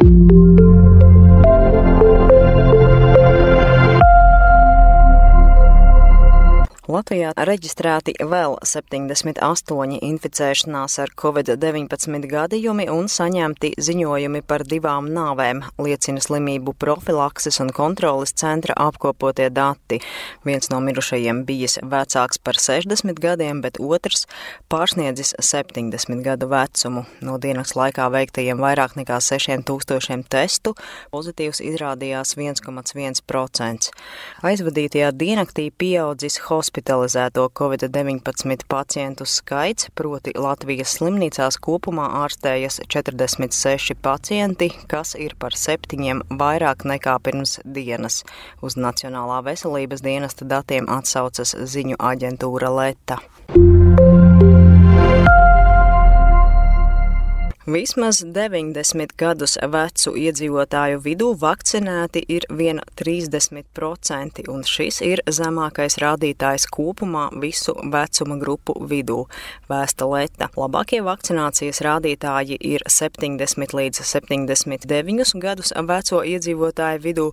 Thank you. Latvijā reģistrēti vēl 78 inficēšanās ar covid-19 gadījumi un saņemti ziņojumi par divām nāvēm, liecina slimību profilakses un kontrolas centra apkopotie dati. Viens no mirušajiem bijis vecāks par 60 gadiem, bet otrs pārsniedzis 70 gadu vecumu. No dienas laikā veiktajiem vairāk nekā 6000 testu pozitīvs izrādījās 1,1%. Aizvadītajā diennaktī pieaudzis hospitalizācijas hospitalizēto covid-19 pacientu skaits, proti Latvijas slimnīcās kopumā ārstējas 46 pacienti, kas ir par septiņiem vairāk nekā pirms dienas. Uz Nacionālā veselības dienesta datiem atsaucas ziņu aģentūra Leta. Vismaz 90 gadus vecu iedzīvotāju vidū vakcinēti ir vien 30%, un šis ir zemākais rādītājs kopumā visu vecuma grupu vidū. Vēsta Leta. Labākie vakcinācijas rādītāji ir 70 līdz 79 gadus veco iedzīvotāju vidū,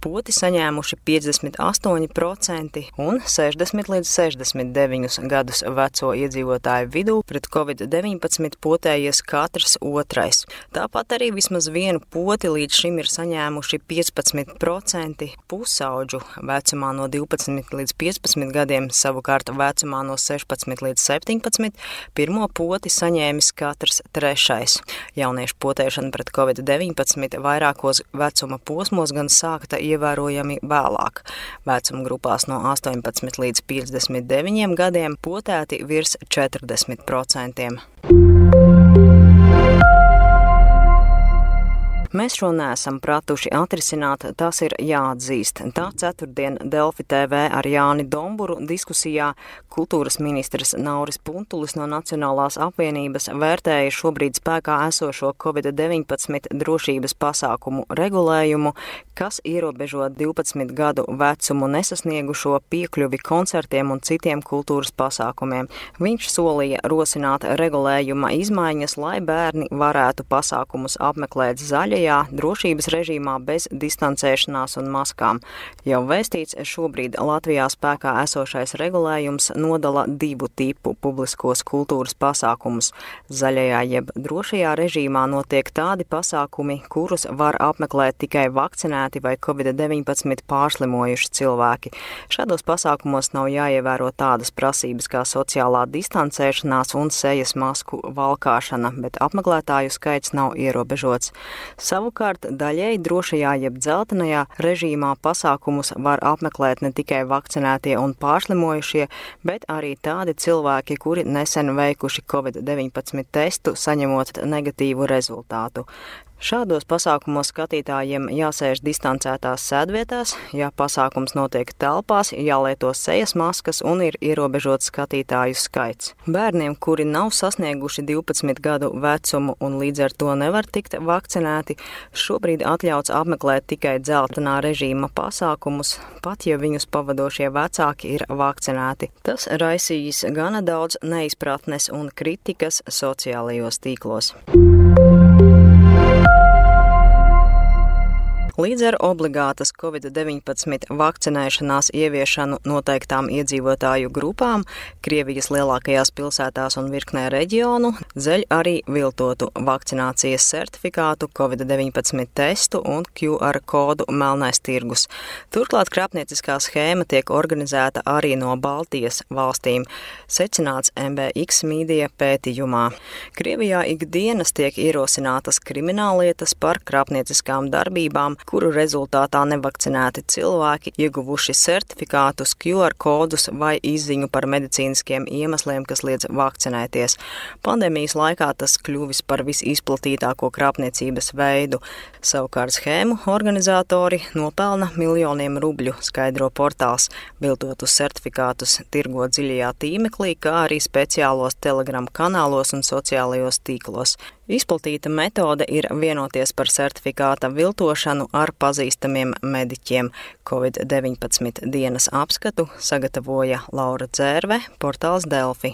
poti saņēmuši 58% un 60 līdz 69 gadus veco iedzīvotāju vidū pret covid-19 potējies katrs katrs otrais. Tāpat arī vismaz vienu poti līdz šim ir saņēmuši 15% pusauģu vecumā no 12 līdz 15 gadiem, savukārt vecumā no 16 līdz 17 pirmo poti saņēmis katrs trešais. Jauniešu potēšana pret covid-19 vairākos vecuma posmos gan sākta ievērojami vēlāk. Vecuma grupās no 18 līdz 59 gadiem potēti virs 40%. Mēs šo nesam pratuši atrisināt, tas ir jāatzīst. Tā ceturtdien Delfi TV ar Jāni Domburu diskusijā kultūras ministrs Nauris Puntulis no Nacionālās apvienības vērtēja šobrīd spēkā esošo Covid-19 drošības pasākumu regulējumu, kas ierobežo 12 gadu vecumu nesasniegušo piekļuvi koncertiem un citiem kultūras pasākumiem. Viņš solīja rosināt regulējuma izmaiņas, lai bērni varētu pasākumus apmeklēt zaļajā Latvijā drošības režīmā bez distancēšanās un maskām. Jau vēstīts, šobrīd Latvijā spēkā esošais regulējums nodala divu tipu publiskos kultūras pasākumus. Zaļajā jeb drošajā režīmā notiek tādi pasākumi, kurus var apmeklēt tikai vakcinēti vai covid-19 pārslimojuši cilvēki. Šādos pasākumos nav jāievēro tādas prasības kā sociālā distancēšanās un sejas masku valkāšana, bet apmeklētāju skaits nav ierobežots. Savukārt daļēji drošajā jeb dzeltenajā režīmā pasākumus var apmeklēt ne tikai vakcinētie un pārslimojušie, bet arī tādi cilvēki, kuri nesen veikuši Covid-19 testu, saņemot negatīvu rezultātu. Šādos pasākumos skatītājiem jāsēž distancētās sēdvietās, ja pasākums notiek telpās, jālieto sejas maskas un ir ierobežots skatītāju skaits. Bērniem, kuri nav sasnieguši 12 gadu vecumu un līdz ar to nevar tikt vakcinēti, šobrīd atļauts apmeklēt tikai dzeltenā režīma pasākumus, pat ja viņus pavadošie vecāki ir vakcinēti. Tas raisījis gana daudz neizpratnes un kritikas sociālajos tīklos. Līdz ar obligātas Covid-19 vakcinēšanās ieviešanu noteiktām iedzīvotāju grupām Krievijas lielākajās pilsētās un virknē reģionu dzeļ arī viltotu vakcinācijas certifikātu, Covid-19 testu un QR kodu melnais tirgus. Turklāt krāpnieciskā schēma tiek organizēta arī no Baltijas valstīm, secināts MBX mīdija pētījumā. Krievijā ikdienas tiek ierosinātas krimināllietas par krāpnieciskām darbībām, kuru rezultātā nevakcinēti cilvēki ieguvuši certifikātus, QR kodus vai izziņu par medicīniskiem iemesliem, kas liedz vakcinēties. Pandēmijas laikā tas kļuvis par visizplatītāko krāpniecības veidu. Savukārt schēmu organizatori nopelna miljoniem rubļu, skaidro portāls. Viltotus certifikātus tirgo dziļajā tīmeklī, kā arī speciālos telegram kanālos un sociālajos tīklos. Izplatīta metode ir vienoties par certifikāta viltošanu ar pazīstamiem mediķiem. Covid-19 dienas apskatu sagatavoja Laura Dzērve, portāls Delfi.